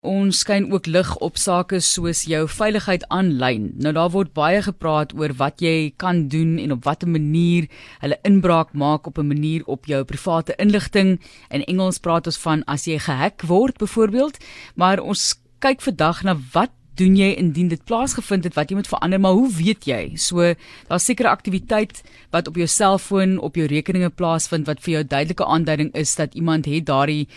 Ons skyn ook lig op sake soos jou veiligheid aanlyn. Nou daar word baie gepraat oor wat jy kan doen en op watter manier hulle inbraak maak op 'n manier op jou private inligting. In Engels praat ons van as jy gehack word byvoorbeeld, maar ons kyk vandag na wat doen jy indien dit plaasgevind het wat jy moet verander, maar hoe weet jy? So daar's sekere aktiwiteit wat op jou selfoon, op jou rekeninge plaasvind wat vir jou duidelike aanduiding is dat iemand het daardie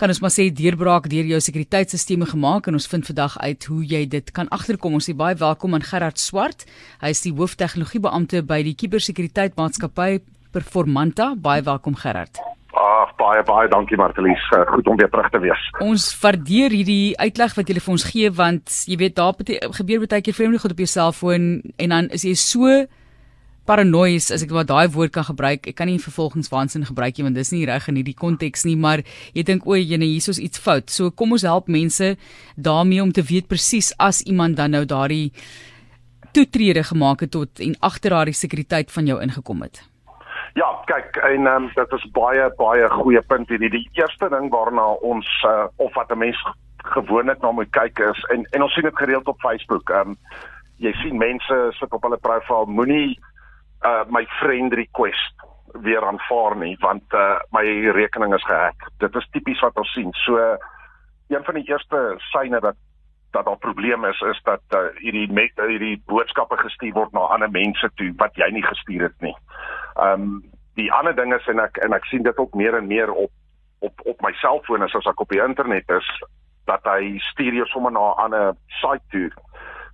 kan ons maar sê deurbraak deur jou sekuriteitstelsels gemaak en ons vind vandag uit hoe jy dit kan agterkom. Ons sê baie welkom aan Gerard Swart. Hy is die hooftegnologiebeampte by die Kubersekuriteit Maatskappy Performanta. Baie welkom Gerard. Ag baie baie dankie Martelies. Uh, goed om weer terug te wees. Ons waardeer hierdie uitleg wat jy vir ons gee want jy weet daar gebeur baie keer vreemde goed op jou selfoon en dan is jy so paranoïes as ek maar daai woord kan gebruik. Ek kan nie vervolgingswaansin gebruik nie want dis nie reg in hierdie konteks nie, maar jy dink o, jene hiersoos iets fout. So kom ons help mense daarmee om te weet presies as iemand dan nou daardie toetrede gemaak het tot en agter daardie sekuriteit van jou ingekom het. Ja, kyk, en um, dit is baie baie goeie punt hierdie. Die eerste ding waarna ons uh, of wat 'n mens gewoonlik na moet kyk is en en ons sien dit gereeld op Facebook. Ehm um, jy sien mense sit op hulle profiel moenie uh my friend request weer aanvaar nie want uh my rekening is gehack. Dit is tipies wat ons sien. So een van die eerste syne dat dat daar probleme is is dat uh, hierdie met hierdie boodskappe gestuur word na ander mense toe wat jy nie gestuur het nie. Um die ander ding is en ek en ek sien dit ook meer en meer op op op my selfoon as ek op die internet is dat hy stuur jou sommer na 'n ander site toe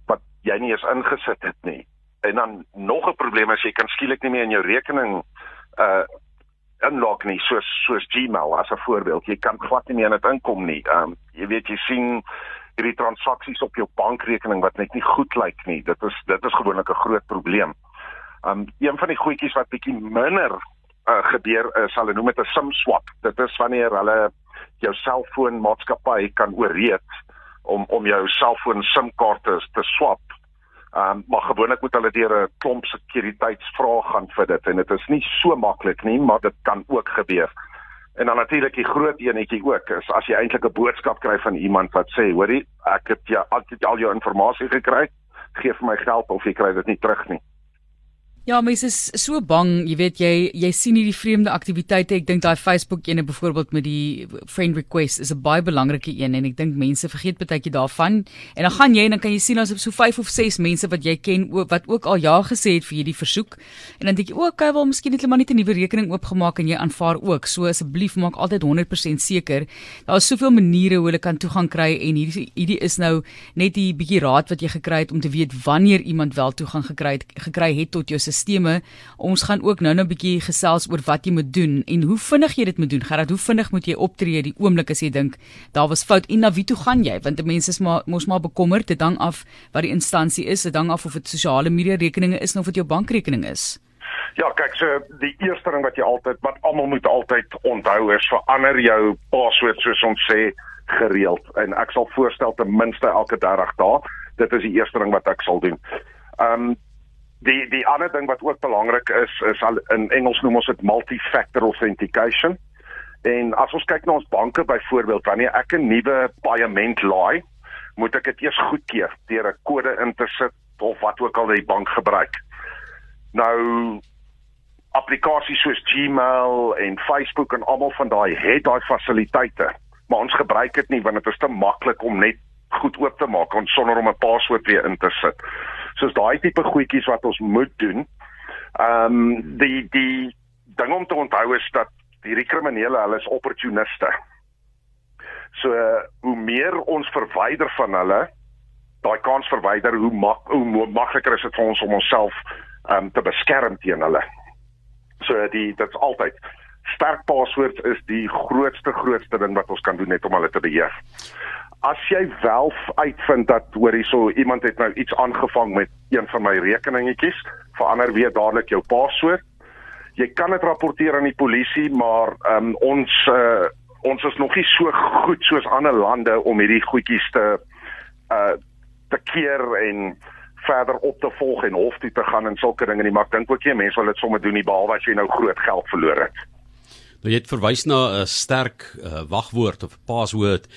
wat jy nie eens ingesit het nie en dan nog 'n probleem is jy kan skielik nie meer in jou rekening uh inlog nie soos soos Gmail as 'n voorbeeld. Jy kan glad nie meer in dit inkom nie. Um jy weet jy sien hierdie transaksies op jou bankrekening wat net nie goed lyk nie. Dit is dit is gewoonlik 'n groot probleem. Um een van die goedjies wat bietjie minder uh, gebeur is hulle noem dit 'n SIM swap. Dit is wanneer hulle jou selfoon maatskappy kan ooreed om om jou selfoon SIM kaarte te swap Ehm um, maar gewoonlik moet hulle deur 'n klomp sekuriteitsvrae gaan vir dit en dit is nie so maklik nie, maar dit kan ook gebeur. En dan natuurlik die groot enetjie ook is as jy eintlik 'n boodskap kry van iemand wat sê, hoorie, ek het jou altyd al jou inligting gekry, gee vir my geld of jy kry dit nie terug nie. Ja, mense is so bang, jy weet jy jy sien hierdie vreemde aktiwiteite. Ek dink daai Facebook ene byvoorbeeld met die friend request is 'n baie belangrike een en ek dink mense vergeet baie keer daarvan. En dan gaan jy en dan kan jy sien op so 5 of 6 mense wat jy ken wat ook al ja gesê het vir hierdie versoek. En dan dink jy, "O, okay, wel miskien het hulle maar net 'n nuwe rekening oopgemaak en jy aanvaar ook." So asseblief maak altyd 100% seker. Daar is soveel maniere hoe hulle kan toegang kry en hierdie hierdie is nou net die bietjie raad wat jy gekry het om te weet wanneer iemand wel toegang gekry het gekry het tot jou sisteme. Ons gaan ook nou-nou 'n bietjie gesels oor wat jy moet doen en hoe vinnig jy dit moet doen. Gerard, hoe vinnig moet jy optree die oomblik as jy dink daar was fout en na wie toe gaan jy? Want mense is maar mos maar bekommerd, dit hang af wat die instansie is, dit hang af of dit sosiale media rekeninge is of dit jou bankrekening is. Ja, kyk, so die eerste ding wat jy altyd wat almal moet altyd onthou is verander jou paswoord soos ons sê gereeld en ek sal voorstel ten minste elke 30 dae. Dit is die eerste ding wat ek sal doen. Ehm um, Die die ander ding wat ook belangrik is is al in Engels noem ons dit multi-factor authentication. En as ons kyk na ons banke byvoorbeeld, wanneer ek 'n nuwe paaiement laai, moet ek dit eers goedkeur deur 'n kode in te sit of wat ook al die bank gebruik. Nou applikasies soos Gmail en Facebook en almal van daai het daai fasiliteite, maar ons gebruik dit nie want dit is te maklik om net goed oop te maak sonder om 'n paswoord weer in te sit soos daai tipe goedjies wat ons moet doen. Ehm um, die die ding om te onthou is dat hierdie kriminele hulle is opportuniste. So hoe meer ons verwyder van hulle, daai kans verwyder hoe mak hoe makliker is dit vir ons om onsself ehm um, te beskerm teen hulle. So die dit's altyd sterk paswoord is die grootste grootste ding wat ons kan doen net om hulle te beheer as jy wel uitvind dat hoor hierso iemand het nou iets aangevang met een van my rekeningetjies, verander weer dadelik jou paswoord. Jy kan dit rapporteer aan die polisie, maar um, ons uh, ons is nog nie so goed soos ander lande om hierdie goedjies te uh te keer en verder op te volg en hof toe te gaan en sulke dinge nie, maar ek dink ook jy mense wil dit sommer doen nie behalwe as jy nou groot geld verloor het. Nou jy het verwys na 'n sterk uh, wagwoord of password.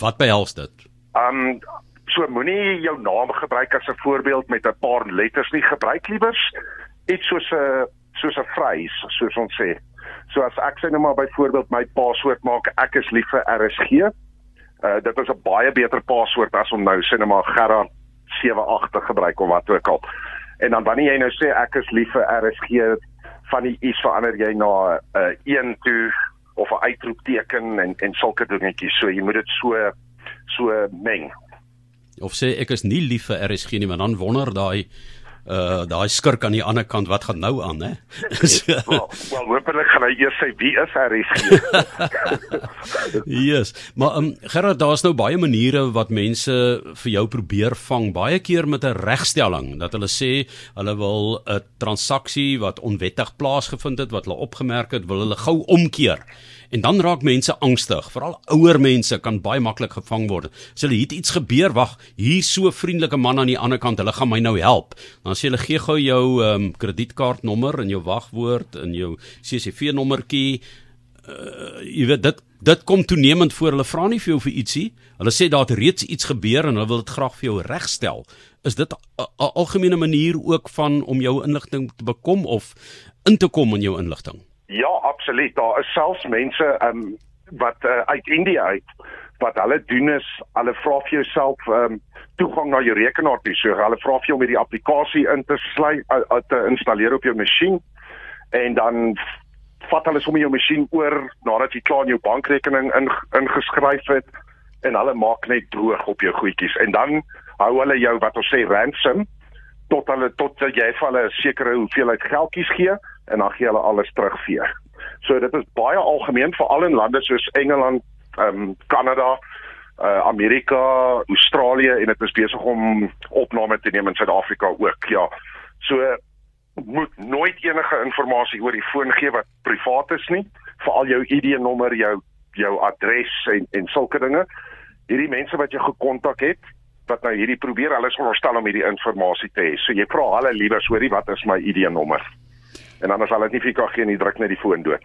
Wat behels dit? Um so moenie jou naam gebruik as 'n voorbeeld met 'n paar letters nie. Gebruik liewers iets soos 'n soos 'n phrase, soos ons sê. So as ek sê nou maar byvoorbeeld my paswoord maak ek is lief vir RSG. Uh dit is 'n baie beter paswoord as om nou sê net maar Gerard 78 te gebruik of wat ook al. En dan wanneer jy nou sê ek is lief vir RSG van die iets verander jy na 'n uh, een toe of 'n uitroepteken en en sulke dingetjies. So jy moet dit so so meng. Of sê ek is nie lief vir RSG nie, want dan wonder daai uh daai skurk aan die ander kant wat gaan nou aan hè. Wel, well, hopelik gaan hy eers sê wie is RSG. yes. Maar um Gerard, daar's nou baie maniere wat mense vir jou probeer vang. Baie keer met 'n regstelling dat hulle sê hulle wil 'n transaksie wat onwettig plaasgevind het, wat hulle opgemerk het, wil hulle gou omkeer. En dan raak mense angstig. Veral ouer mense kan baie maklik gevang word. As hulle het iets gebeur, wag, hier so 'n vriendelike man aan die ander kant, hulle gaan my nou help. Dan sê hulle gee gou jou ehm um, kredietkaartnommer en jou wagwoord en jou CCV nommertjie. Uh, jy weet dit dit kom toenemend voor. Hulle vra nie vir jou vir ietsie. Hulle sê daar het reeds iets gebeur en hulle wil dit graag vir jou regstel. Is dit 'n algemene manier ook van om jou inligting te bekom of in te kom in jou inligting? Ja, absoluut. Daar is selfs mense um wat uh, uit India uit wat hulle doen is hulle vra vir jouself um toegang na jou rekenaar toe. So hulle vra vir jou om hierdie applikasie in te sluit uh, uh, te installeer op jou masjien en dan vat hulle sommer jou masjien oor nadat jy klaar in jou bankrekening in, ingeskryf het en hulle maak net droog op jou goedjies en dan hou hulle jou wat ons sê ransom tot hulle tot jy vir hulle 'n sekere hoeveelheid geldjies gee en dan gee hulle alles terug vir jou. So dit is baie algemeen veral in lande soos Engeland, ehm um, Kanada, uh, Amerika, Australië en dit is besig om opname te neem in Suid-Afrika ook. Ja. So moet nooit enige inligting oor die foon gee wat privaat is nie, veral jou ID-nommer, jou jou adres en en sulke dinge. Hierdie mense wat jy gekontak het, wat nou hierdie probeer, hulle is onderstel om hierdie inligting te hê. So jy vra hulle liewer, hoorie, wat is my ID-nommer? En anders sal dit nie vir jou gee nie, druk net die foon dood.